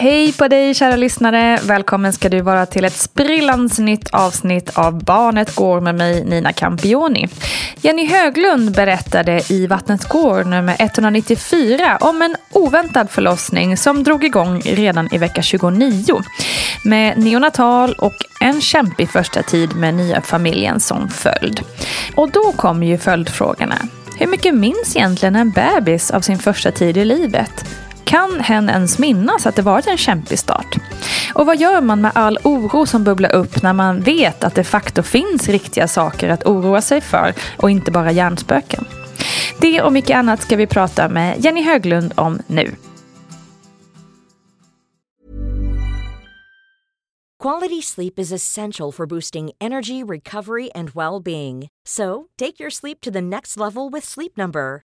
Hej på dig kära lyssnare! Välkommen ska du vara till ett sprillans nytt avsnitt av Barnet går med mig Nina Campioni. Jenny Höglund berättade i Vattnet går nummer 194 om en oväntad förlossning som drog igång redan i vecka 29 med neonatal och en kämpig första tid med nya familjen som följd. Och då kommer ju följdfrågorna. Hur mycket minns egentligen en bebis av sin första tid i livet? Kan hen ens minnas att det varit en kämpig start? Och vad gör man med all oro som bubblar upp när man vet att det facto finns riktiga saker att oroa sig för och inte bara hjärnspöken? Det och mycket annat ska vi prata med Jenny Höglund om nu. Quality sleep is essential for boosting energy, recovery, and well-being. So, take your sleep to the next level with Sleep Number.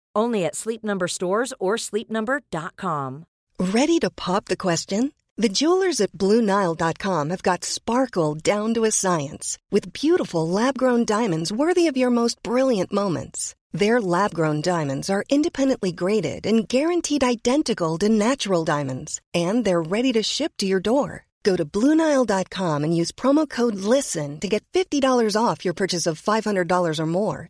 Only at Sleep Number stores or sleepnumber.com. Ready to pop the question? The jewelers at BlueNile.com have got sparkle down to a science with beautiful lab-grown diamonds worthy of your most brilliant moments. Their lab-grown diamonds are independently graded and guaranteed identical to natural diamonds, and they're ready to ship to your door. Go to BlueNile.com and use promo code LISTEN to get $50 off your purchase of $500 or more.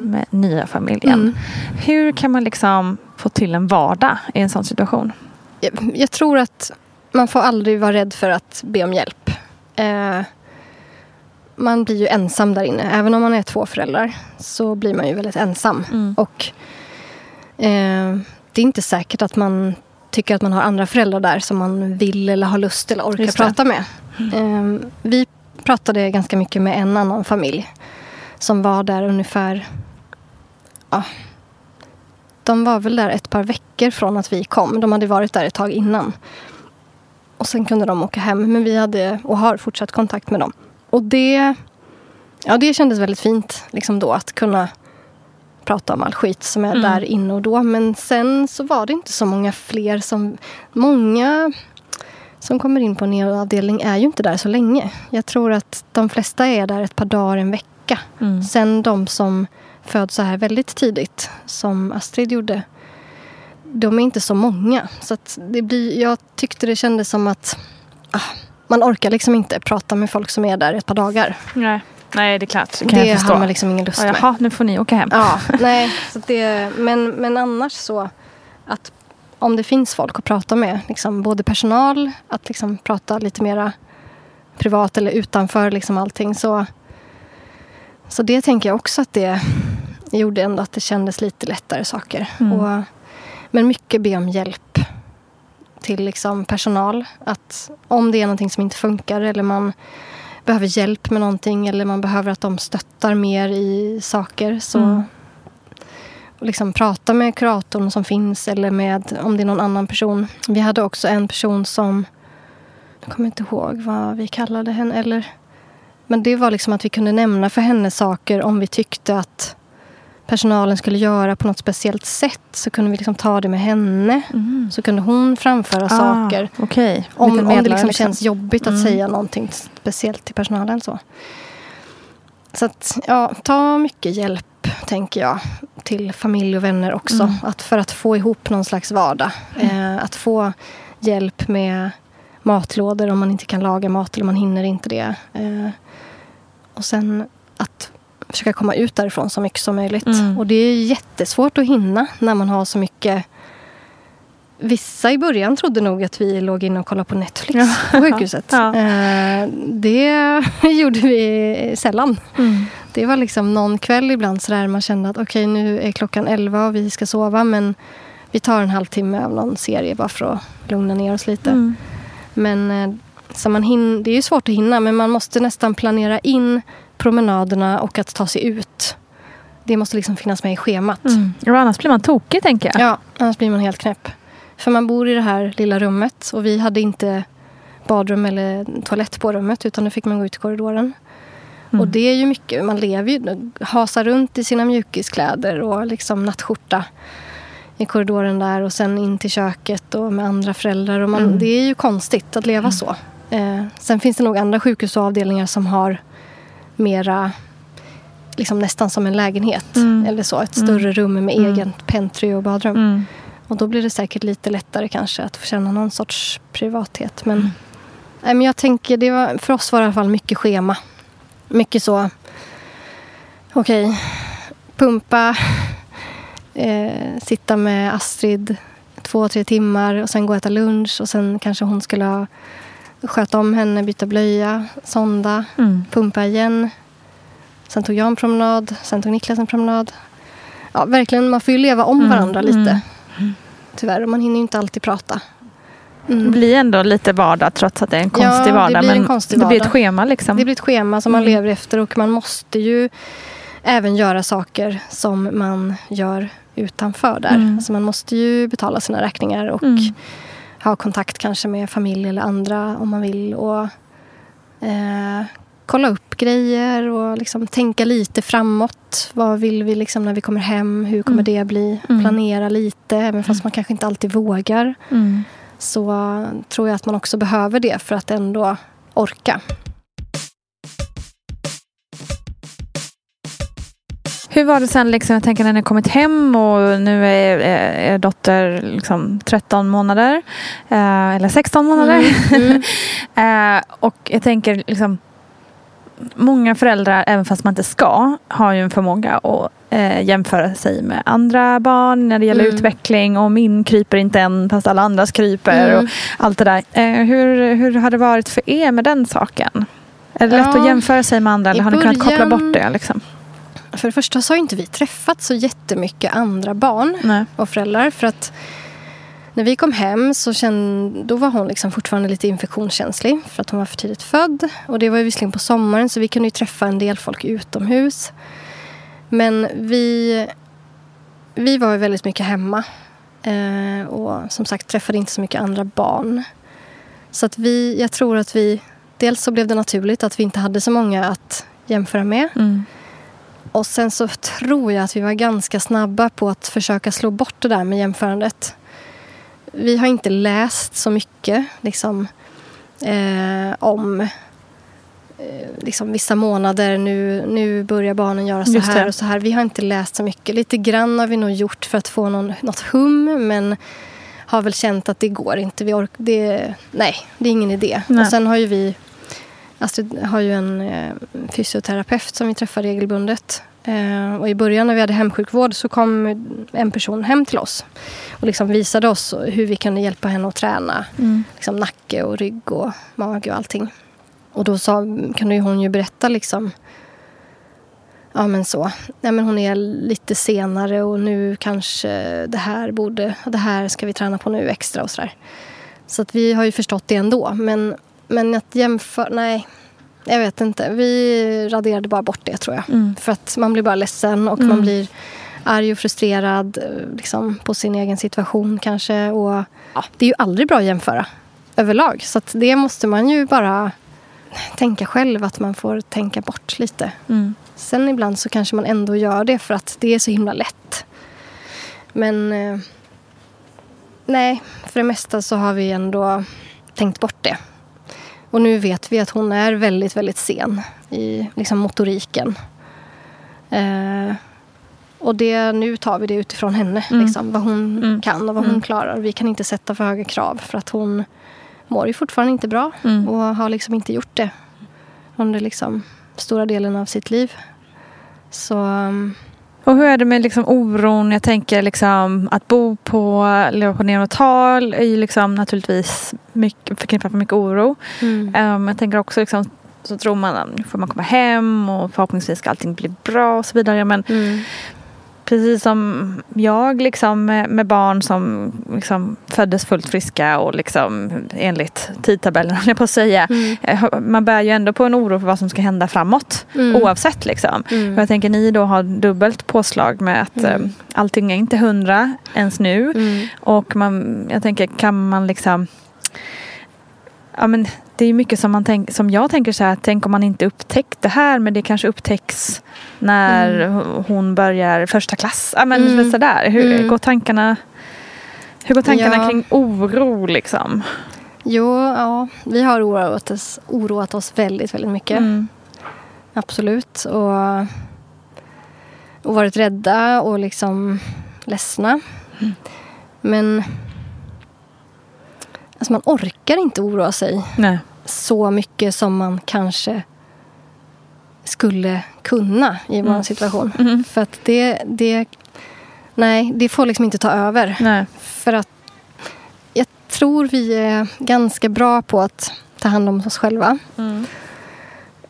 med nya familjen. Hur kan man liksom få till en vardag i en sån situation? jag, jag tror att man får aldrig vara rädd för att be om hjälp. Eh, man blir ju ensam där inne. Även om man är två föräldrar så blir man ju väldigt ensam. Och eh, det är inte säkert att man tycker att man har andra föräldrar där som man vill eller har lust eller orkar prata med. Eh, vi pratade ganska mycket med en annan familj som var där ungefär ja, de var väl där ett par veckor från att vi kom. De hade varit där ett tag innan. Och sen kunde de åka hem. Men vi hade och har fortsatt kontakt med dem. Och det, ja, det kändes väldigt fint liksom då att kunna prata om all skit som är där inne och då. Men sen så var det inte så många fler som... Många som kommer in på en neoavdelning är ju inte där så länge. Jag tror att de flesta är där ett par dagar, en vecka. Sen de som föds så här väldigt tidigt, som Astrid gjorde, de är inte så många. Så det blir, jag tyckte det kändes som att ah, man orkar liksom inte prata med folk som är där ett par dagar. Nej, Nej det är klart. Det kan det jag förstå. har man liksom ingen lust Ja, med. Jaha, nu får ni åka hem. Ja, nej. Så det, men, men annars så att om det finns folk att prata med, liksom, både personal, att liksom prata lite mera privat eller utanför liksom allting. Så, så det tänker jag också att det, gjorde ändå att det kändes lite lättare saker. Och, men mycket be om hjälp till liksom personal. Att om det är någonting som inte funkar eller man behöver hjälp med någonting eller man behöver att de stöttar mer i saker så Mm. liksom prata med kuratorn som finns eller med om det är någon annan person. Vi hade också en person som, jag kommer inte ihåg vad vi kallade henne eller men det var liksom att vi kunde nämna för henne saker om vi tyckte att personalen skulle göra på något speciellt sätt så kunde vi liksom ta det med henne. Så kunde hon framföra saker. Ah, Okej. Om, Liten om det liksom liksom. känns jobbigt att Mm. säga någonting speciellt till personalen. Så, så att, ja, ta mycket hjälp, tänker jag, till familj och vänner också. Mm. Att för att få ihop någon slags vardag. Eh, att få hjälp med matlådor om man inte kan laga mat eller man hinner inte det. Eh, och sen att försöka komma ut därifrån så mycket som möjligt. Mm. Och det är jättesvårt att hinna när man har så mycket Vissa i början trodde nog att vi låg inne och kollade på Netflix på sjukhuset. Ja. Eh, det gjorde vi sällan. Mm. Det var liksom någon kväll ibland sådär man kände att okej nu är klockan 11 och vi ska sova men vi tar en halvtimme av någon serie bara för att lugna ner oss lite. Mm. Men eh, så man hin- det är ju svårt att hinna men man måste nästan planera in promenaderna och att ta sig ut. Det måste liksom finnas med i schemat. Mm. Och annars blir man tokig, tänker jag. Ja, annars blir man helt knäpp. För man bor i det här lilla rummet och vi hade inte badrum eller toalett på rummet utan då fick man gå ut i korridoren. Mm. Och det är ju mycket, man lever ju, hasar runt i sina mjukiskläder och liksom nattskjorta i korridoren där och sen in till köket och med andra föräldrar. Och man, Mm. Det är ju konstigt att leva så. Eh, sen finns det nog andra sjukhus och avdelningar som har mera liksom nästan som en lägenhet. Mm. Eller så, ett större rum med Mm. egen pentry och badrum. Mm. Och då blir det säkert lite lättare kanske att få känna någon sorts privathet. Men, Mm. nej, men jag tänker, det var, för oss var det i alla fall mycket schema. Mycket så, okej, pumpa, eh, sitta med Astrid två, tre timmar och sen gå och äta lunch och sen kanske hon skulle ha sköta om henne, byta blöja, sonda, Mm. pumpa igen. Sen tog jag en promenad, sen tog Niklas en promenad. Ja, verkligen, man får ju leva om Mm, varandra lite. mm. Tyvärr, och man hinner ju inte alltid prata. Det Mm. blir ändå lite vardag trots att det är en Ja, konstig det vardag. men konstig det blir ett vardag. schema liksom. Det blir ett schema som man Mm. lever efter och man måste ju även göra saker som man gör utanför där. Mm. Alltså man måste ju betala sina räkningar och Mm. Ha kontakt kanske med familj eller andra om man vill. Och eh, kolla upp grejer och liksom tänka lite framåt. Vad vill vi liksom när vi kommer hem? Hur kommer Mm. det bli? Mm. Planera lite, även fast man kanske inte alltid vågar. Mm. Så tror jag att man också behöver det för att ändå orka. Hur var det sen, liksom, jag tänker när ni kommit hem och nu är er dotter liksom 13 månader, eh, eller 16 månader. Mm. eh, och jag tänker liksom, många föräldrar, även fast man inte ska, har ju en förmåga att eh, jämföra sig med andra barn när det gäller Mm. utveckling och min kryper inte än fast alla andras kryper Mm. och allt det där. Eh, hur, hur har det varit för er med den saken? Är det lätt Ja, att jämföra sig med andra eller har ni kunnat koppla bort det? Liksom? För det första så har inte vi träffat så jättemycket andra barn Nej. och föräldrar. För att när vi kom hem så kände, då var hon liksom fortfarande lite infektionskänslig för att hon var för tidigt född. Och det var ju visserligen på sommaren så vi kunde ju träffa en del folk utomhus. Men vi, vi var ju väldigt mycket hemma. Eh, och som sagt träffade inte så mycket andra barn. Så att vi, jag tror att vi, dels så blev det naturligt att vi inte hade så många att jämföra med. Mm. Och sen så tror jag att vi var ganska snabba på att försöka slå bort det där med jämförandet. Vi har inte läst så mycket liksom, eh, om eh, liksom, vissa månader. Nu, nu börjar barnen göra så här och så här. Vi har inte läst så mycket. Lite grann har vi nog gjort för att få någon, något hum men har väl känt att det går inte. Vi ork- det, nej, det är ingen idé. Nej. Och sen har ju vi Astrid har ju en eh, fysioterapeut som vi träffar regelbundet. Eh, och I början när vi hade hemsjukvård så kom en person hem till oss och liksom visade oss hur vi kunde hjälpa henne att träna Mm. liksom nacke och rygg och mage och allting. Och då sa, kunde ju hon ju berätta liksom ja men så. Ja, men hon är lite senare och nu kanske det här borde, det här ska vi träna på nu extra och sådär. Så att vi har ju förstått det ändå. Men, men att jämföra, nej. Jag vet inte. Vi raderade bara bort det tror jag. Mm. För att man blir bara ledsen och man blir arg och frustrerad liksom, på sin egen situation kanske. Och ja, Det är ju aldrig bra att jämföra överlag. Så det måste man ju bara tänka själv att man får tänka bort lite. Mm. Sen ibland så kanske man ändå gör det för att det är så himla lätt. Men eh, nej, för det mesta så har vi ändå tänkt bort det. Och nu vet vi att hon är väldigt, väldigt sen i liksom, motoriken. Eh, och det, nu tar vi det utifrån henne, liksom, vad hon kan och vad hon klarar. Vi kan inte sätta för höga krav för att hon mår ju fortfarande inte bra och har liksom inte gjort det under liksom stora delen av sitt liv. Så um, Och hur är det med liksom oron? Jag tänker liksom att bo på, leva på neonatal är ju liksom naturligtvis mycket, förknippat med mycket oro. Um, jag tänker också liksom, så tror man att nu får man komma hem och förhoppningsvis ska allting bli bra och så vidare. Men precis som jag liksom, med, barn som liksom, föddes fullt friska och liksom, enligt tidtabellen, jag på att säga. eh, Man bär ju ändå på en oro för vad som ska hända framåt. Oavsett. Liksom. Och jag tänker ni då har dubbelt påslag med att eh, allting är inte hundra ens nu. Och man, jag tänker, kan man liksom Ja, men det är mycket som, man tänk, som jag tänker så här, tänk om man inte upptäckt det här men det kanske upptäcks när Mm. hon börjar första klass. Ja, men sådär. Hur går tankarna, hur går tankarna Ja. kring oro liksom? jo, ja, vi har oroat oss, oroat oss väldigt, väldigt mycket. Mm. Absolut. Och, och varit rädda och liksom ledsna. Men alltså man orkar inte oroa sig Nej. så mycket som man kanske skulle kunna i vår situation. För att det, det, nej, det får liksom inte ta över. Nej. För att jag tror vi är ganska bra på att ta hand om oss själva.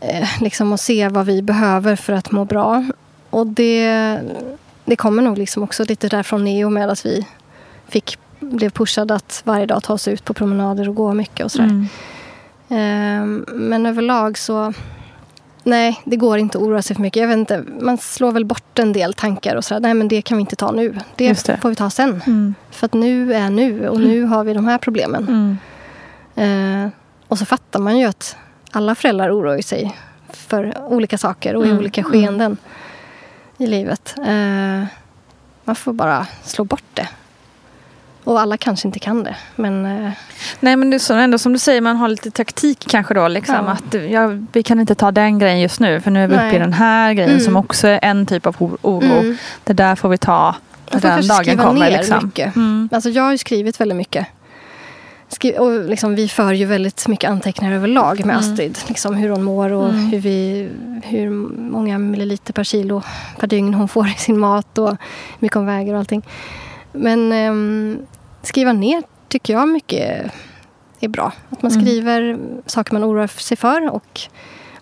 Eh, liksom att se vad vi behöver för att må bra. Och det, det kommer nog liksom också lite där från Neo med att vi fick, blev pushade att varje dag ta oss ut på promenader och gå mycket och sådär. Mm. Ehm, men överlag så... Nej, det går inte att oroa sig för mycket. Jag vet inte, man slår väl bort en del tankar och sådär. Nej, men det kan vi inte ta nu. Det, det. får vi ta sen. Mm. För att nu är nu och nu har vi de här problemen. Mm. Eh, och så fattar man ju att alla föräldrar oroar sig för olika saker och i Mm. olika skeenden i livet. Eh, man får bara slå bort det. Och alla kanske inte kan det. Men eh, Nej men det är så, ändå som du säger, man har lite taktik kanske då. Liksom, Ja. att, ja, vi kan inte ta den grejen just nu för nu är vi uppe i den här grejen Mm. som också är en typ av oro. Mm. Det där får vi ta när den dagen skriva kommer. ner Liksom. mycket. Mm. Alltså jag har ju skrivit väldigt mycket. Skri- och liksom, vi för ju väldigt mycket anteckningar överlag med Astrid. Liksom hur hon mår och hur, vi, hur många milliliter per kilo per dygn hon får i sin mat och hur mycket hon väger och allting. Men ehm, skriva ner tycker jag mycket är bra. Att man skriver saker man oroar sig för och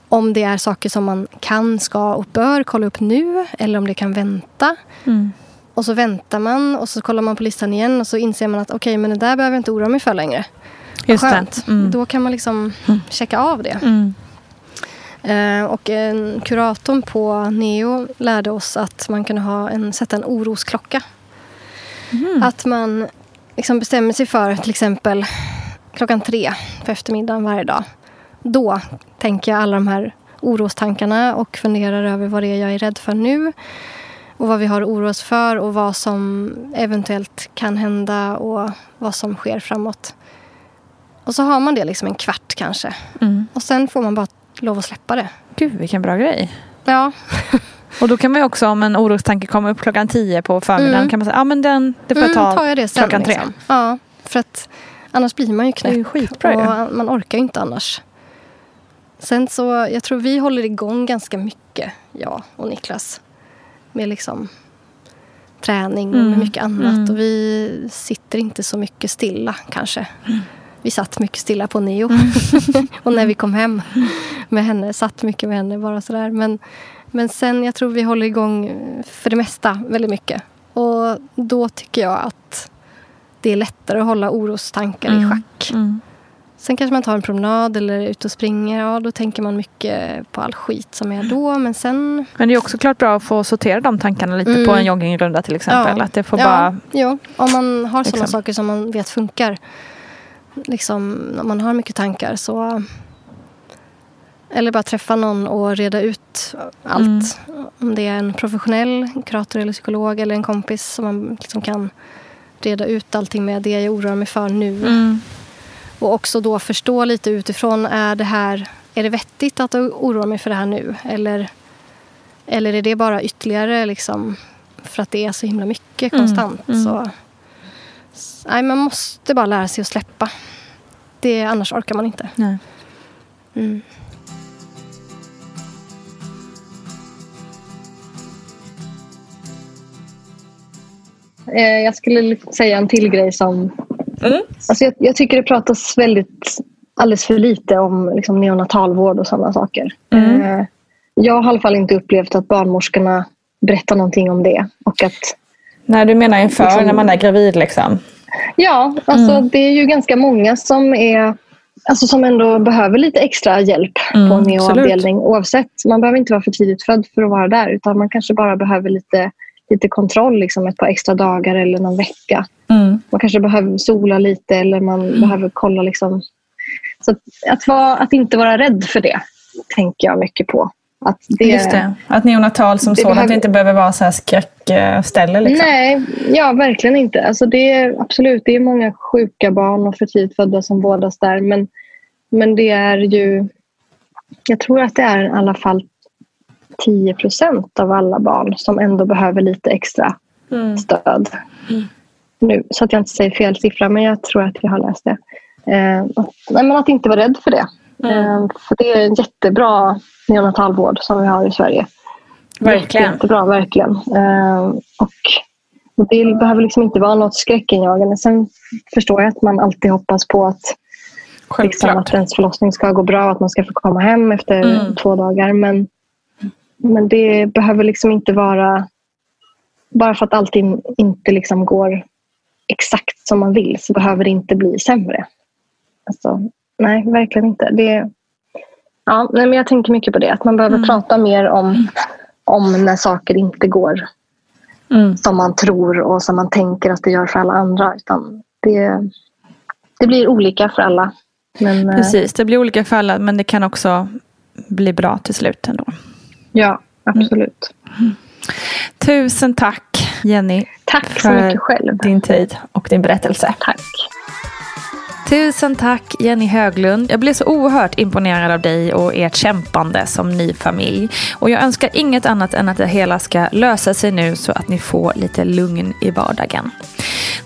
om det är saker som man kan, ska och bör kolla upp nu eller om det kan vänta. Mm. Och så väntar man och så kollar man på listan igen och så inser man att okej, men det där behöver jag inte oroa mig för längre. Just skönt. Mm. Då kan man liksom checka av det. Mm. Eh, och en kuratorn på Neo lärde oss att man kunde ha en, sätta en orosklocka. Mm. Att man liksom bestämmer sig för till exempel klockan tre på eftermiddagen varje dag. Då tänker jag alla de här orostankarna och funderar över vad det är jag är rädd för nu. Och vad vi har att oroa oss för och vad som eventuellt kan hända och vad som sker framåt. Och så har man det liksom en kvart kanske. Mm. Och sen får man bara lov att släppa det. Gud vilken bra grej. Ja, Och då kan man ju också om en orostanke kommer upp klockan tio på förmiddagen Mm. kan man säga ja men den, det får jag mm, ta tar jag det sen. klockan tre. Liksom. Ja, för att annars blir man ju Det är ju knäpp. skitbra och man orkar ju inte annars. Sen så, jag tror vi håller igång ganska mycket, jag och Niklas. Med liksom träning och Mm, mycket annat. mm. Och vi sitter inte så mycket stilla kanske. Vi satt mycket stilla på Neo. Mm. och när vi kom hem med henne, satt mycket med henne bara sådär. Men Men sen, jag tror vi håller igång eh, för det mesta väldigt mycket. Och då tycker jag att det är lättare att hålla orostankar Mm. i schack. Sen kanske man tar en promenad eller är ute och springer. Ja, då tänker man mycket på all skit som är då. Men sen... Men det är också klart bra att få sortera de tankarna lite Mm. på en joggingrunda till exempel. Att det får ja, bara... ja, om man har sådana liksom. saker som man vet funkar. Liksom, om man har mycket tankar så... Eller bara träffa någon och reda ut allt. Mm. Om det är en professionell kurator eller psykolog eller en kompis som man liksom kan reda ut allting med. Det jag oroar mig för nu. Mm. Och också då förstå lite utifrån. Är det här är det vettigt att oroa mig för det här nu? Eller, eller är det bara ytterligare liksom, för att det är så himla mycket Mm, konstant? Så, s- nej, man måste bara lära sig att släppa. Det, annars orkar man inte. Nej. Mm. Eh, jag skulle säga en till grej som... Mm. Alltså jag, jag tycker det pratas väldigt alldeles för lite om liksom, neonatalvård och sådana saker. Mm. Eh, jag har i alla fall inte upplevt att barnmorskorna berättar någonting om det. Och att, Nej, du menar inför Liksom- när man är gravid liksom? ja, alltså Mm. det är ju ganska många som är Alltså som ändå behöver lite extra hjälp Mm, på en neoavdelning. Oavsett, man behöver inte vara för tidigt född för att vara där. Utan man kanske bara behöver lite, lite kontroll liksom ett par extra dagar eller någon vecka. Mm. Man kanske behöver sola lite eller man behöver kolla. Liksom. Så att, att, vara, att inte vara rädd för det tänker jag mycket på. Att det, Just det. Att neonatal som sådant behöver- inte behöver vara så här skräckställe. Liksom. Nej, ja verkligen inte. Alltså det är, absolut, det är många sjuka barn och för tidigt födda som vårdas där. Men, men det är ju... Jag tror att det är i alla fall 10 procent av alla barn som ändå behöver lite extra Mm. stöd. Nu, så att jag inte säger fel siffra, men jag tror att jag har läst det. Eh, att, nej, men att inte vara rädd för det. Eh, för det är en jättebra neonatalvård som vi har i Sverige. Verkligen. Jättebra, verkligen. Eh, och det behöver liksom inte vara något skräckinjagande. Sen förstår jag att man alltid hoppas på att, liksom, att ens förlossning ska gå bra och att man ska få komma hem efter Mm. två dagar. Men, men det behöver liksom inte vara... Bara för att allting inte liksom går exakt som man vill så behöver det inte bli sämre. Alltså, nej, verkligen inte. Det, ja, nej, men jag tänker mycket på det. Att man behöver Mm. prata mer om, om när saker inte går Mm. som man tror och som man tänker att det gör för alla andra. Utan det, det blir olika för alla. Men, eh, Precis, det blir olika för alla men det kan också bli bra till slut ändå. Ja, absolut. Tusen tack Jenny Tack så mycket själv. din tid och din berättelse. Tack. Tusen tack Jenny Höglund. Jag blev så oerhört imponerad av dig och ert kämpande som ny familj. Och jag önskar inget annat än att det hela ska lösa sig nu så att ni får lite lugn i vardagen.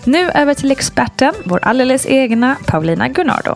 Nu över till experten, vår alldeles egna Paulina Gunnardo.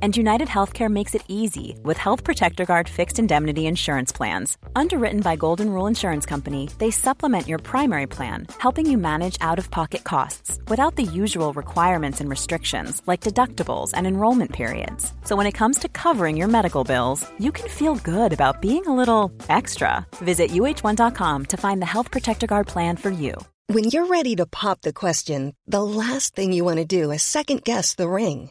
And United Healthcare makes it easy with Health Protector Guard fixed indemnity insurance plans. Underwritten by Golden Rule Insurance Company, they supplement your primary plan, helping you manage out of pocket costs without the usual requirements and restrictions like deductibles and enrollment periods. So when it comes to covering your medical bills, you can feel good about being a little extra. Visit uh1.com to find the Health Protector Guard plan for you. When you're ready to pop the question, the last thing you want to do is second guess the ring.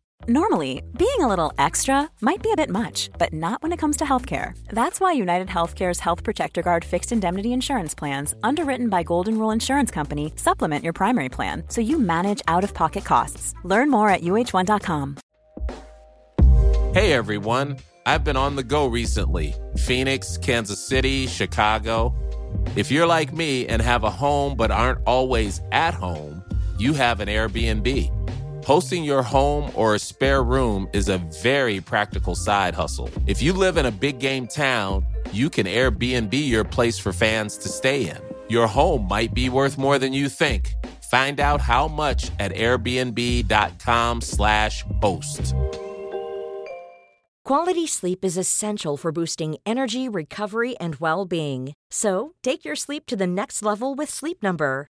Normally, being a little extra might be a bit much, but not when it comes to healthcare. That's why United Healthcare's Health Protector Guard fixed indemnity insurance plans, underwritten by Golden Rule Insurance Company, supplement your primary plan so you manage out of pocket costs. Learn more at uh1.com. Hey everyone, I've been on the go recently Phoenix, Kansas City, Chicago. If you're like me and have a home but aren't always at home, you have an Airbnb. Hosting your home or a spare room is a very practical side hustle. If you live in a big game town, you can Airbnb your place for fans to stay in. Your home might be worth more than you think. Find out how much at airbnb.com/slash host. Quality sleep is essential for boosting energy, recovery, and well being. So take your sleep to the next level with Sleep Number.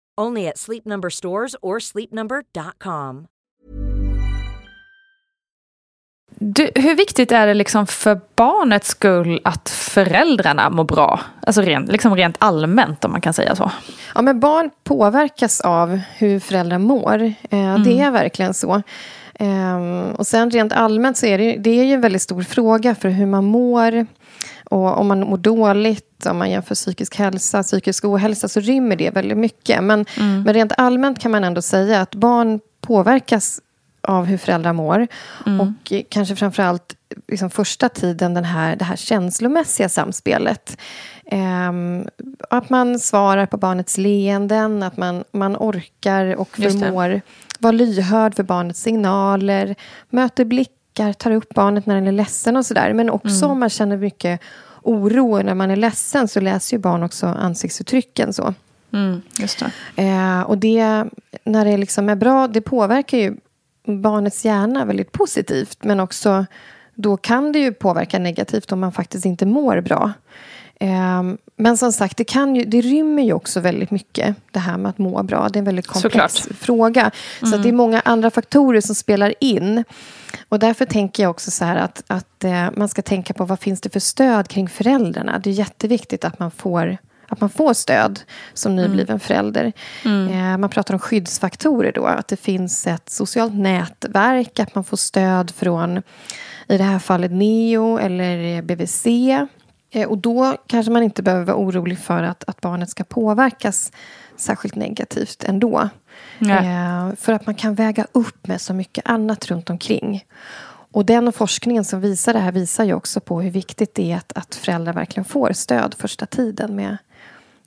Only at Sleep Number stores or sleepnumber.com. Du, hur viktigt är det liksom för barnets skull att föräldrarna mår bra? Alltså rent, liksom rent allmänt om man kan säga så. Ja, men barn påverkas av hur föräldrar mår. Eh, mm. Det är verkligen så. Um, och sen rent allmänt så är det, det är ju en väldigt stor fråga för hur man mår. Och om man mår dåligt, om man jämför psykisk hälsa, psykisk ohälsa, så rymmer det väldigt mycket. Men, mm. men rent allmänt kan man ändå säga att barn påverkas av hur föräldrar mår. Mm. Och kanske framförallt liksom första tiden den här, det här känslomässiga samspelet. Um, att man svarar på barnets leenden, att man, man orkar och förmår vara lyhörd för barnets signaler, möter blickar, tar upp barnet när den är ledsen och sådär. Men också mm. om man känner mycket oro när man är ledsen så läser ju barn också ansiktsuttrycken. Så. Mm, det. Eh, och det, när det liksom är bra, det påverkar ju barnets hjärna väldigt positivt. Men också då kan det ju påverka negativt om man faktiskt inte mår bra. Ehm, men som sagt, det, kan ju, det rymmer ju också väldigt mycket det här med att må bra. Det är en väldigt komplex Såklart. fråga. Så mm. det är många andra faktorer som spelar in. Och därför tänker jag också så här att, att eh, man ska tänka på vad finns det för stöd kring föräldrarna. Det är jätteviktigt att man får att man får stöd som nybliven mm. förälder. Mm. Eh, man pratar om skyddsfaktorer då. Att det finns ett socialt nätverk. Att man får stöd från, i det här fallet NEO eller BVC. Eh, och då kanske man inte behöver vara orolig för att, att barnet ska påverkas särskilt negativt ändå. Eh, för att man kan väga upp med så mycket annat runt omkring. Och den forskningen som visar det här visar ju också på hur viktigt det är att, att föräldrar verkligen får stöd första tiden med,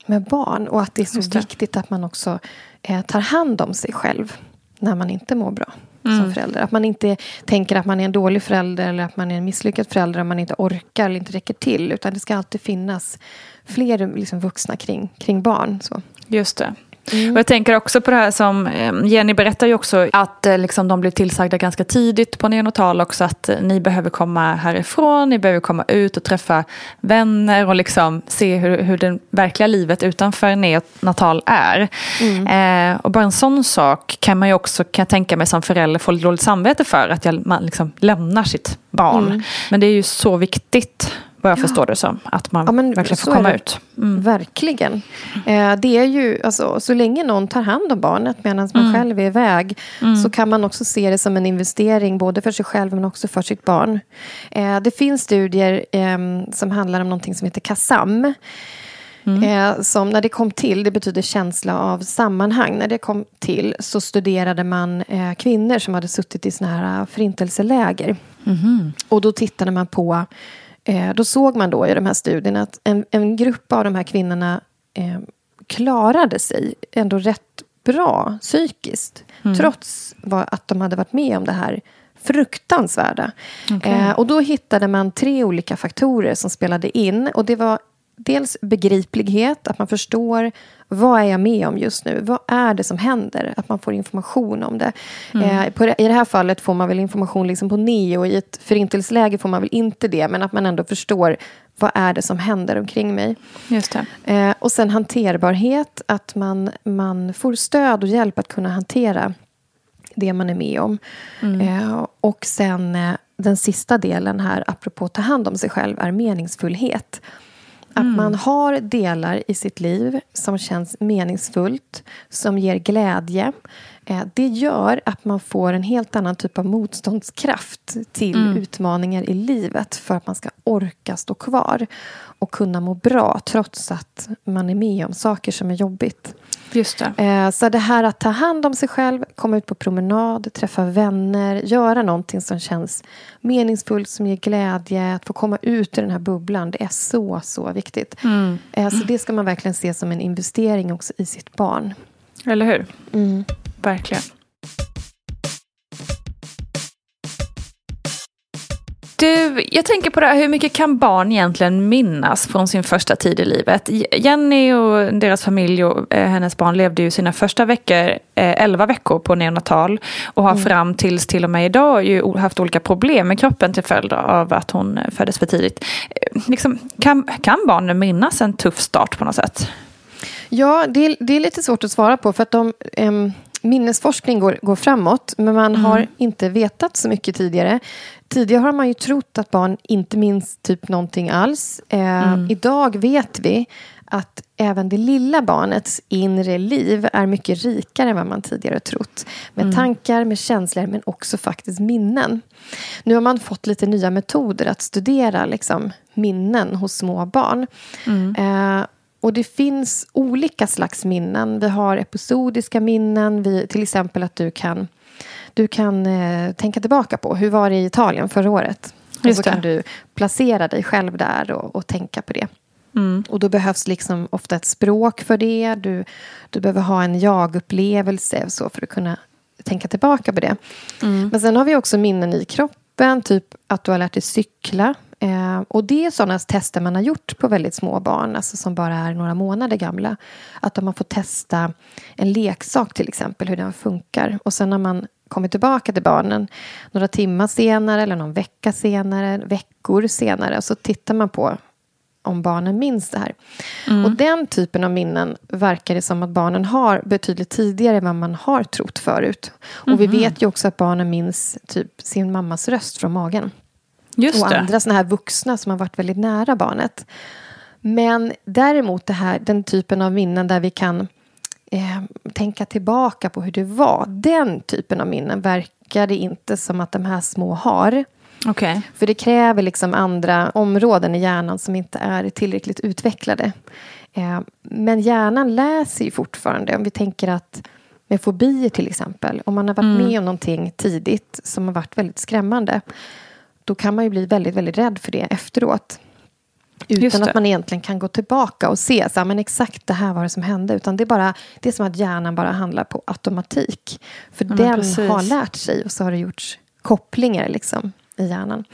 med barn. Och att det är så viktigt att man också eh, tar hand om sig själv när man inte mår bra mm. som förälder. Att man inte tänker att man är en dålig förälder eller att man är en misslyckad förälder om man inte orkar eller inte räcker till. Utan det ska alltid finnas fler liksom, vuxna kring, kring barn. Så. Just det. Mm. Och jag tänker också på det här som ehm, Jenny berättar ju också att eh, liksom, de blir tillsagda ganska tidigt på neonatal också att eh, ni behöver komma härifrån, ni behöver komma ut och träffa vänner och liksom se hur, hur det verkliga livet utanför neonatal är. Mm. Eh, och bara en sån sak kan man ju också, kan jag tänka mig som förälder, få lite dåligt samvete för att jag, man liksom lämnar sitt barn. Mm. Men det är ju så viktigt vad jag ja. förstår det som. Att man ja, verkligen får komma ut. Mm. Verkligen. Eh, det är ju, alltså, så länge någon tar hand om barnet medan man mm. själv är iväg mm. så kan man också se det som en investering både för sig själv men också för sitt barn. Eh, det finns studier eh, som handlar om någonting som heter KASAM. Mm. Eh, som när det kom till, det betyder känsla av sammanhang. När det kom till så studerade man eh, kvinnor som hade suttit i såna här förintelseläger. Mm. Och då tittade man på Eh, då såg man då i de här studierna att en, en grupp av de här kvinnorna eh, klarade sig ändå rätt bra psykiskt. Mm. Trots att de hade varit med om det här fruktansvärda. Okay. Eh, och då hittade man tre olika faktorer som spelade in. Och det var dels begriplighet, att man förstår vad är jag med om just nu? Vad är det som händer? Att man får information om det. Mm. Eh, på, I det här fallet får man väl information liksom på neo. I ett förintelseläge får man väl inte det. Men att man ändå förstår vad är det som händer omkring mig. Just eh, och sen hanterbarhet. Att man, man får stöd och hjälp att kunna hantera det man är med om. Mm. Eh, och sen eh, den sista delen här, apropå att ta hand om sig själv, är meningsfullhet. Att mm. man har delar i sitt liv som känns meningsfullt, som ger glädje. Eh, det gör att man får en helt annan typ av motståndskraft till mm. utmaningar i livet för att man ska orka stå kvar och kunna må bra trots att man är med om saker som är jobbigt. Just det. Eh, så det här att ta hand om sig själv, komma ut på promenad, träffa vänner, göra någonting som känns meningsfullt, som ger glädje, att få komma ut ur den här bubblan, det är så, så viktigt. Mm. Eh, så det ska man verkligen se som en investering också i sitt barn. Eller hur? Mm. Verkligen. Du, jag tänker på det här, hur mycket kan barn egentligen minnas från sin första tid i livet? Jenny och deras familj och eh, hennes barn levde ju sina första veckor, eh, 11 veckor på neonatal och har mm. fram tills till och med idag ju haft olika problem med kroppen till följd av att hon eh, föddes för tidigt. Eh, liksom, kan, kan barnen minnas en tuff start på något sätt? Ja, det är, det är lite svårt att svara på för att de um minnesforskning går, går framåt, men man mm. har inte vetat så mycket tidigare. Tidigare har man ju trott att barn inte minns typ någonting alls. Eh, mm. Idag vet vi att även det lilla barnets inre liv är mycket rikare än vad man tidigare trott. Med mm. tankar, med känslor, men också faktiskt minnen. Nu har man fått lite nya metoder att studera liksom, minnen hos små barn. Mm. Eh, och det finns olika slags minnen. Vi har episodiska minnen, vi, till exempel att du kan, du kan eh, tänka tillbaka på hur var det i Italien förra året. och så kan du placera dig själv där och, och tänka på det. Mm. Och då behövs liksom ofta ett språk för det. Du, du behöver ha en jag-upplevelse så för att kunna tänka tillbaka på det. Mm. Men sen har vi också minnen i kroppen. Typ att du har lärt dig cykla. Eh, och det är sådana tester man har gjort på väldigt små barn, alltså som bara är några månader gamla. Att de har fått testa en leksak till exempel, hur den funkar. Och sen när man kommer tillbaka till barnen några timmar senare eller någon vecka senare, veckor senare, så tittar man på om barnen minns det här. Mm. Och den typen av minnen verkar det som att barnen har betydligt tidigare än vad man har trott förut. Och mm. vi mhm. vet ju också att barnen minns typ sin mammas röst från magen. Just och det. andra såna här vuxna som har varit väldigt nära barnet. Men däremot det här, den typen av minnen där vi kan eh, tänka tillbaka på hur det var. Den typen av minnen verkar det inte som att de här små har. Okay. För det kräver liksom andra områden i hjärnan som inte är tillräckligt utvecklade. Eh, men hjärnan läser ju fortfarande. Om vi tänker att med fobier till exempel. Om man har varit mm. med om någonting tidigt som har varit väldigt skrämmande då kan man ju bli väldigt, väldigt rädd för det efteråt. Utan att man egentligen kan gå tillbaka och se så här, men exakt det här var det som hände. Utan det är, bara, det är som att hjärnan bara handlar på automatik. För ja, den precis. har lärt sig och så har det gjorts kopplingar liksom, i hjärnan.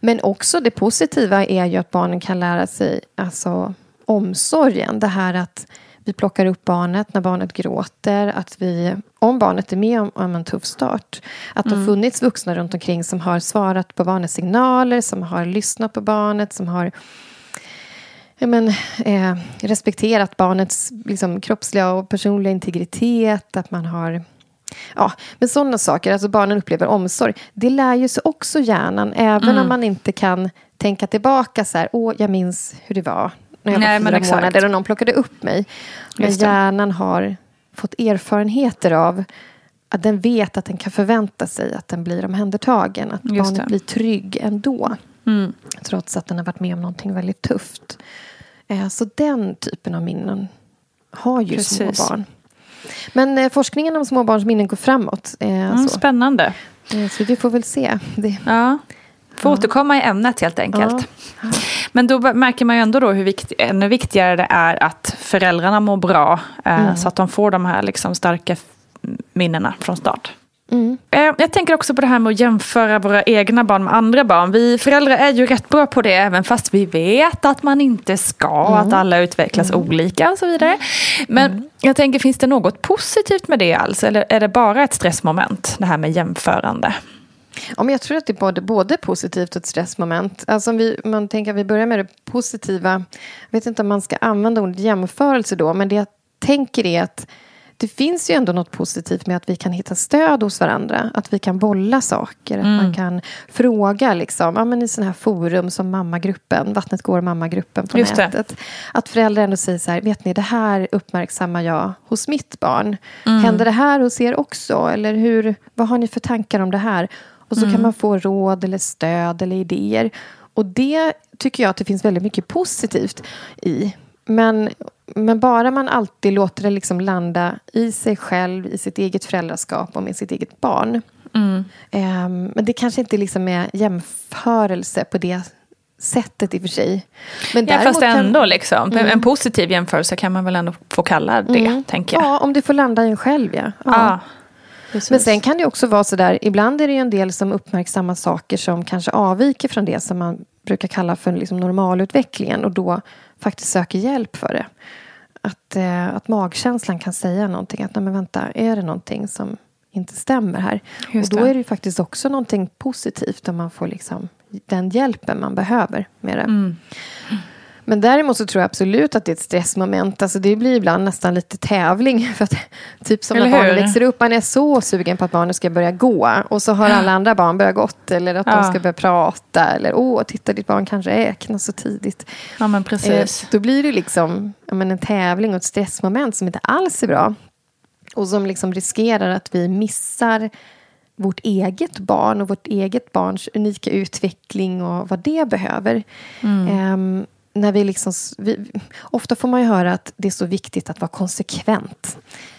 Men också det positiva är ju att barnen kan lära sig alltså, omsorgen. Det här att vi plockar upp barnet när barnet gråter. Att vi, om barnet är med om, om en tuff start, att det har mm. funnits vuxna runt omkring som har svarat på barnets signaler, som har lyssnat på barnet, som har men, eh, respekterat barnets liksom, kroppsliga och personliga integritet. Att man har... Ja, men sådana saker. Alltså barnen upplever omsorg. Det lär ju sig också hjärnan, även mm. om man inte kan tänka tillbaka så här, åh, jag minns hur det var när jag Nej, var fyra månader och någon plockade upp mig. Men hjärnan har fått erfarenheter av att den vet att den kan förvänta sig att den blir omhändertagen. Att Just barnet det. blir trygg ändå. Mm. Trots att den har varit med om någonting väldigt tufft. Eh, så den typen av minnen har ju Precis. små barn. Men eh, forskningen om småbarns minnen går framåt. Eh, mm, spännande. Så vi får väl se. Det. Ja. Får ja. återkomma i ämnet helt enkelt. Ja. Men då märker man ju ändå då hur vikt, ännu viktigare det är att föräldrarna mår bra. Eh, mm. Så att de får de här liksom starka minnena från start. Mm. Eh, jag tänker också på det här med att jämföra våra egna barn med andra barn. Vi föräldrar är ju rätt bra på det, även fast vi vet att man inte ska, mm. att alla utvecklas mm. olika och så vidare. Men mm. jag tänker, finns det något positivt med det alls? Eller är det bara ett stressmoment, det här med jämförande? Ja, men jag tror att det är både, både positivt och ett stressmoment. Alltså om vi, man tänker vi börjar med det positiva. Jag vet inte om man ska använda ordet jämförelse då, men det jag tänker är att det finns ju ändå något positivt med att vi kan hitta stöd hos varandra. Att vi kan bolla saker, Mm. att man kan fråga liksom, ja, men i sådana här forum som mammagruppen, Vattnet går mammagruppen på Just det. nätet. Att föräldrar ändå säger så här, vet ni det här uppmärksammar jag hos mitt barn. Mm. Händer det här hos er också? Eller hur, vad har ni för tankar om det här? Och så Mm. kan man få råd eller stöd eller idéer. Och det tycker jag att det finns väldigt mycket positivt i. Men, men bara man alltid låter det liksom landa i sig själv, i sitt eget föräldraskap och med sitt eget barn. Mm. Ehm, men det kanske inte liksom är jämförelse på det sättet i och för sig. Men Ja, fast däremot kan- ändå liksom. Mm. En positiv jämförelse kan man väl ändå få kalla det, Mm. tänker jag. Ja, om det får landa i en själv, ja. ja. Ja, precis. Men sen kan det också vara så där, ibland är det ju en del som uppmärksammar saker som kanske avviker från det som man brukar kalla för liksom normalutvecklingen och då faktiskt söker hjälp för det. Att, eh, att magkänslan kan säga någonting, att nej men vänta, är det någonting som inte stämmer här? Just och då det. är det ju faktiskt också någonting positivt om man får liksom den hjälpen man behöver med det. Mm. Men däremot så tror jag absolut att det är ett stressmoment. Alltså det blir ibland nästan lite tävling. För att, typ som Eller när barnen växer upp. Man är så sugen på att barnet ska börja gå. Och så har alla andra barn börjat gått. Eller att de Ja. ska börja prata. Eller åh, titta ditt barn kanske räknar så tidigt. Ja, men precis. Eh, då blir det liksom men en tävling och ett stressmoment som inte alls är bra. Och som liksom riskerar att vi missar vårt eget barn och vårt eget barns unika utveckling och vad det behöver. Ehm, när vi liksom, vi, ofta får man ju höra att det är så viktigt att vara konsekvent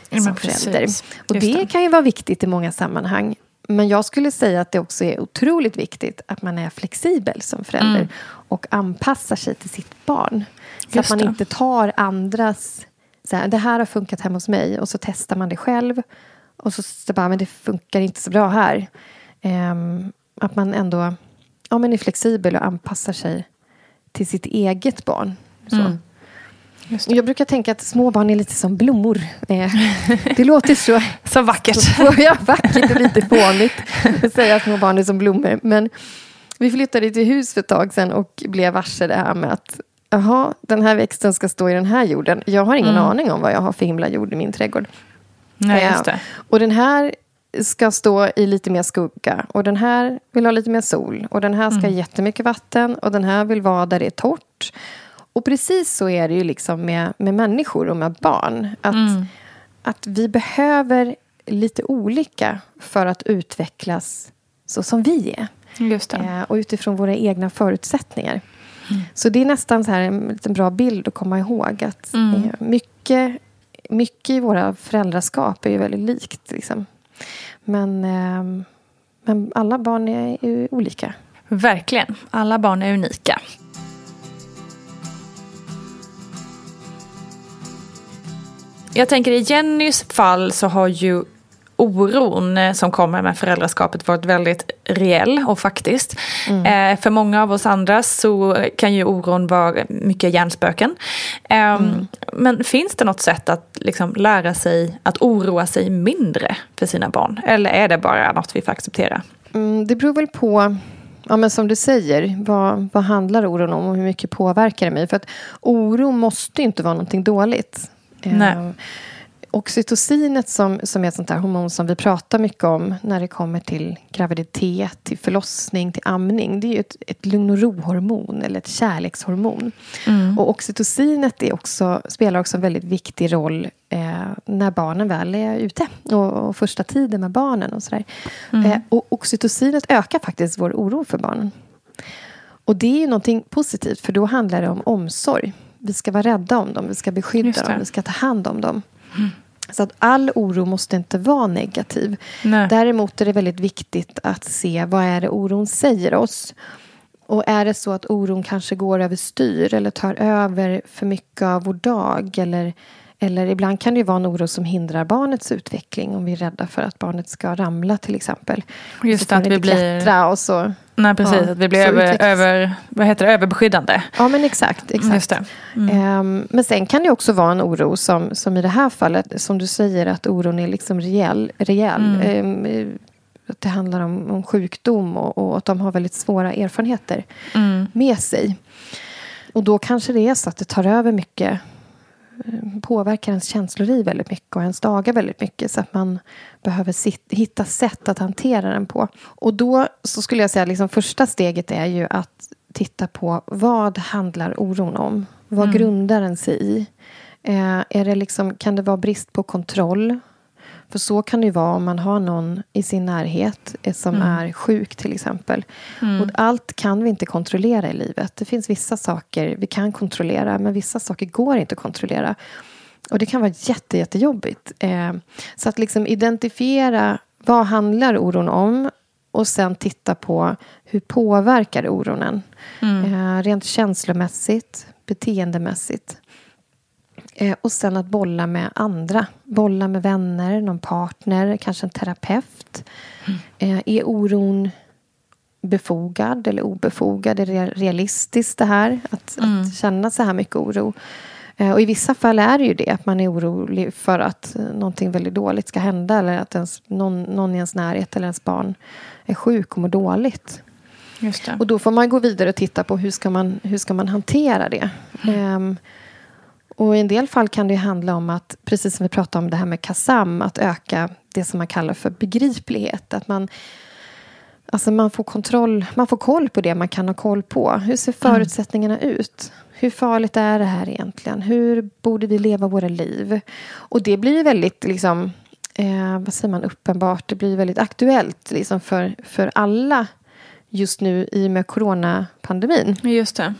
Ja, som precis. förälder. Och Just det, det. kan ju vara viktigt i många sammanhang. Men jag skulle säga att det också är otroligt viktigt att man är flexibel som förälder Mm. och anpassar sig till sitt barn. Så Just att man det. inte tar andras... Så här, det här har funkat hemma hos mig och så testar man det själv. Och så, så bara, men det funkar inte så bra här. Ehm, att man ändå ja, men är flexibel och anpassar sig till sitt eget barn. Mm. Jag brukar tänka att små barn är lite som blommor. Eh, Det låter så, Så vackert. så ja, vackert och lite fånigt att säga att små barn är som blommor. Men vi flyttade till hus för ett tag sedan och blev varse det här med att Jaha, den här växten ska stå i den här jorden. Jag har ingen Mm. aning om vad jag har för himla jord i min trädgård. Nej, Eh, just det. Och den här ska stå i lite mer skugga. Och den här vill ha lite mer sol. Och den här ska ha Mm. jättemycket vatten. Och den här vill vara där det är torrt. Och precis så är det ju liksom med, med människor och med barn. Att, Mm. att vi behöver lite olika för att utvecklas så som vi är. Eh, och utifrån våra egna förutsättningar. Så det är nästan så här en liten bra bild att komma ihåg. Att Mm. eh, mycket, mycket i våra föräldraskap är ju väldigt likt. Liksom. Men, eh, men alla barn är ju olika. Verkligen. Alla barn är unika. Jag tänker i Jennys fall så har ju oron eh, som kommer med föräldraskapet varit väldigt reell och faktiskt. Eh, för många av oss andra så kan ju oron vara mycket hjärnspöken. Eh, Men finns det något sätt att liksom lära sig att oroa sig mindre för sina barn? Eller är det bara något vi får acceptera? Mm, det beror väl på, ja, men som du säger, vad, vad handlar oron om och hur mycket påverkar det mig? För att oro måste ju inte vara någonting dåligt. Nej. Oxytocinet som, som är ett sånt där hormon som vi pratar mycket om när det kommer till graviditet, till förlossning, till amning. Det är ju ett, ett lugn och ro-hormon eller ett kärlekshormon. Och oxytocinet är också, spelar också en väldigt viktig roll eh, när barnen väl är ute och, och första tiden med barnen och sådär. Eh, och oxytocinet ökar faktiskt vår oro för barnen. Och det är ju någonting positivt för då handlar det om omsorg. Vi ska vara rädda om dem, vi ska beskydda dem, vi ska ta hand om dem. Så att all oro måste inte vara negativ. Nej. Däremot är det väldigt viktigt att se vad är det oron säger oss. Och är det så att oron kanske går över styr eller tar över för mycket av vår dag eller, eller ibland kan det ju vara en oro som hindrar barnets utveckling om vi är rädda för att barnet ska ramla till exempel. Just att vi blir- och så. Nej precis, Ja, att vi blir över, över, vad heter det, överbeskyddande. Ja, men exakt. exakt. Just det. Ehm, men sen kan det också vara en oro som, som i det här fallet, som du säger, att oron är liksom rejäl. rejäl. Ehm, eh, att det handlar om, om sjukdom och, och att de har väldigt svåra erfarenheter med sig. Och då kanske det är så att det tar över mycket påverkar ens känsloliv väldigt mycket och ens dagar väldigt mycket. Så att man behöver sit, hitta sätt att hantera den på. Och då så skulle jag säga att liksom första steget är ju att titta på vad handlar oron om? Vad mm. grundar den sig i? Eh, är det liksom, kan det vara brist på kontroll? För så kan det ju vara om man har någon i sin närhet eh, som mm. är sjuk till exempel. Mm. Och allt kan vi inte kontrollera i livet. Det finns vissa saker vi kan kontrollera men vissa saker går inte att kontrollera. Och det kan vara jätte, jättejobbigt. Eh, så att liksom identifiera vad handlar oron om och sen titta på hur påverkar oron en. Mm. Eh, rent känslomässigt, beteendemässigt. Eh, och sen att bolla med andra. Bolla med vänner, någon partner, kanske en terapeut. Mm. Eh, är oron befogad eller obefogad? Är det realistiskt det här? Att, mm. att känna så här mycket oro? Eh, och i vissa fall är det ju det, att man är orolig för att någonting väldigt dåligt ska hända eller att ens, någon, någon i ens närhet eller ens barn är sjuk och mår dåligt. Och då får man gå vidare och titta på hur ska man, hur ska man hantera det. Mm. Um, och I en del fall kan det handla om att, precis som vi pratade om det här med KASAM, att öka det som man kallar för begriplighet. Att man, alltså man, får kontroll, man får koll på det man kan ha koll på. Hur ser mm. förutsättningarna mm. ut? Hur farligt är det här egentligen? Hur borde vi leva våra liv? Och det blir väldigt liksom, eh, vad säger man, uppenbart. Det blir väldigt aktuellt liksom för, för alla just nu i och med coronapandemin. Just det.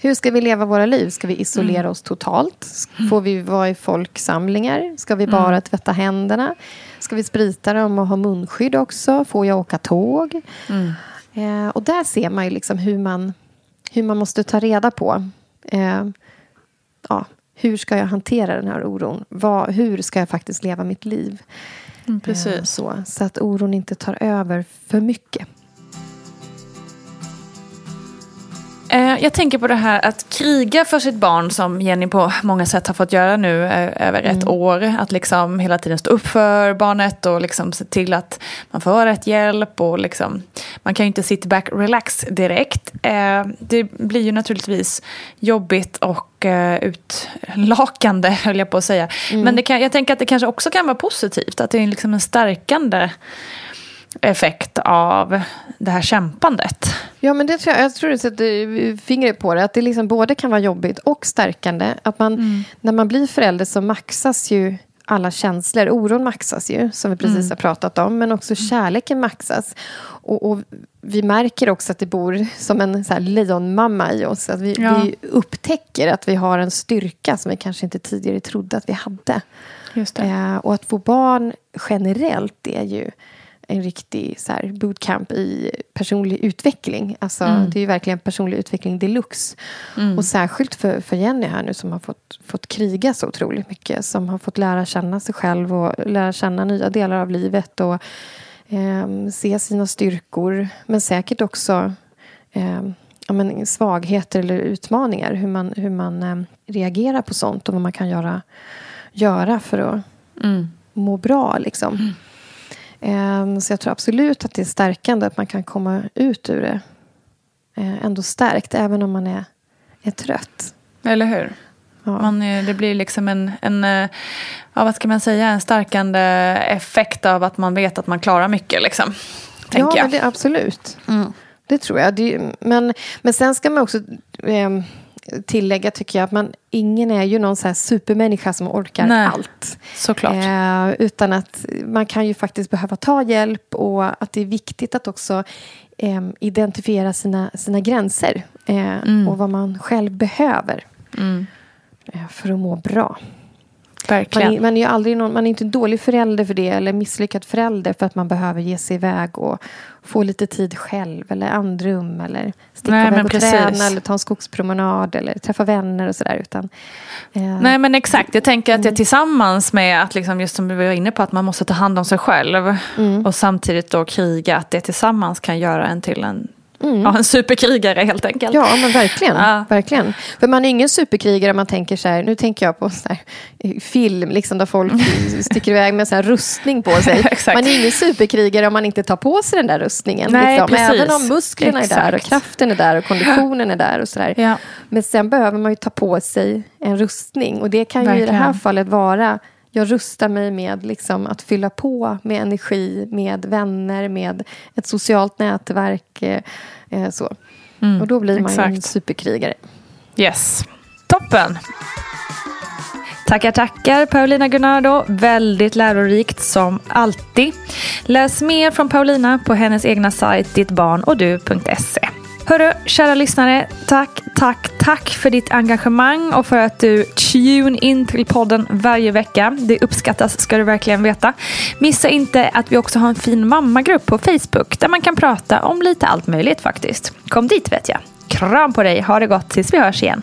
Hur ska vi leva våra liv? Ska vi isolera mm. oss totalt? Får vi vara i folksamlingar? Ska vi bara mm. tvätta händerna? Ska vi sprita dem och ha munskydd också? Får jag åka tåg? Mm. Eh, och där ser man ju liksom hur man, hur man måste ta reda på eh, ja, hur ska jag hantera den här oron? Vad, hur ska jag faktiskt leva mitt liv? Mm, precis. Eh, så, så att oron inte tar över för mycket. Jag tänker på det här att kriga för sitt barn som Jenny på många sätt har fått göra nu eh, över ett mm. år. Att liksom hela tiden stå upp för barnet och liksom se till att man får rätt hjälp. Och liksom, man kan ju inte sit back relax direkt. Eh, det blir ju naturligtvis jobbigt och utlakande höll jag på att säga. Mm. Men kan, jag tänker att det kanske också kan vara positivt. Att det är liksom en stärkande effekt av det här kämpandet. Ja, men det tror jag, jag tror du sätter fingret på det. Att det liksom både kan vara jobbigt och stärkande. Att man, mm. När man blir förälder så maxas ju alla känslor. Oron maxas ju, som vi precis mm. har pratat om. Men också kärleken maxas. Och, och, vi märker också att det bor som en så här lejonmamma i oss. Att vi, ja. vi upptäcker att vi har en styrka som vi kanske inte tidigare trodde att vi hade. Just det. Eh, och att få barn generellt är ju en riktig så här, bootcamp i personlig utveckling. Alltså, mm. Det är ju verkligen personlig utveckling deluxe. Mm. Och särskilt för, för Jenny här nu som har fått, fått kriga så otroligt mycket. Som har fått lära känna sig själv och lära känna nya delar av livet. Och eh, se sina styrkor. Men säkert också eh, ja, men svagheter eller utmaningar. Hur man, hur man eh, reagerar på sånt och vad man kan göra, göra för att mm. må bra. Liksom. Ehm, så jag tror absolut att det är stärkande att man kan komma ut ur det eh, ändå stärkt, även om man är, är trött. Eller hur? Ja. Man, det blir liksom en, en eh, ja, vad ska man säga, en stärkande effekt av att man vet att man klarar mycket. Liksom, ja, jag. Det, absolut. Mm. Det tror jag. Det, men, men sen ska man också eh, tillägga tycker jag att man, ingen är ju någon så supermänniska som orkar Nej, allt. Såklart. Eh, utan att man kan ju faktiskt behöva ta hjälp och att det är viktigt att också eh, identifiera sina, sina gränser eh, mm. och vad man själv behöver mm. Eh, för att må bra. Verkligen. Man är, man är ju aldrig någon, man är inte dålig förälder för det eller misslyckad förälder för att man behöver ge sig iväg och få lite tid själv eller andrum eller sticka Nej, iväg och träna eller ta en skogspromenad eller träffa vänner och sådär. eh. Nej men exakt, jag tänker att det mm. tillsammans med att liksom, just som vi var inne på att man måste ta hand om sig själv mm. och samtidigt då kriga, att det tillsammans kan göra en till en Ja, en superkrigare helt enkelt. Ja, men verkligen. Ja. verkligen. För man är ingen superkrigare om man tänker så här, nu tänker jag på så här, film liksom, där folk sticker iväg med så här rustning på sig. Exakt. Man är ingen superkrigare om man inte tar på sig den där rustningen. Nej, liksom. Även om musklerna är där och Exakt. kraften är där och konditionen är där och sådär. Ja. Men sen behöver man ju ta på sig en rustning. Och det kan ju i det här Verkligen. fallet vara jag rustar mig med liksom att fylla på med energi, med vänner, med ett socialt nätverk. Eh, eh, så. och då blir man ju en exakt. superkrigare. Yes. Toppen! Tackar, tackar Paulina Gunnardo. Väldigt lärorikt som alltid. Läs mer från Paulina på hennes egna sajt dittbarnodu.se. Hörru, kära lyssnare. Tack, tack, tack för ditt engagemang och för att du tune in till podden varje vecka. Det uppskattas ska du verkligen veta. Missa inte att vi också har en fin mammagrupp på Facebook där man kan prata om lite allt möjligt faktiskt. Kom dit vet jag. Kram på dig, ha det gott tills vi hörs igen.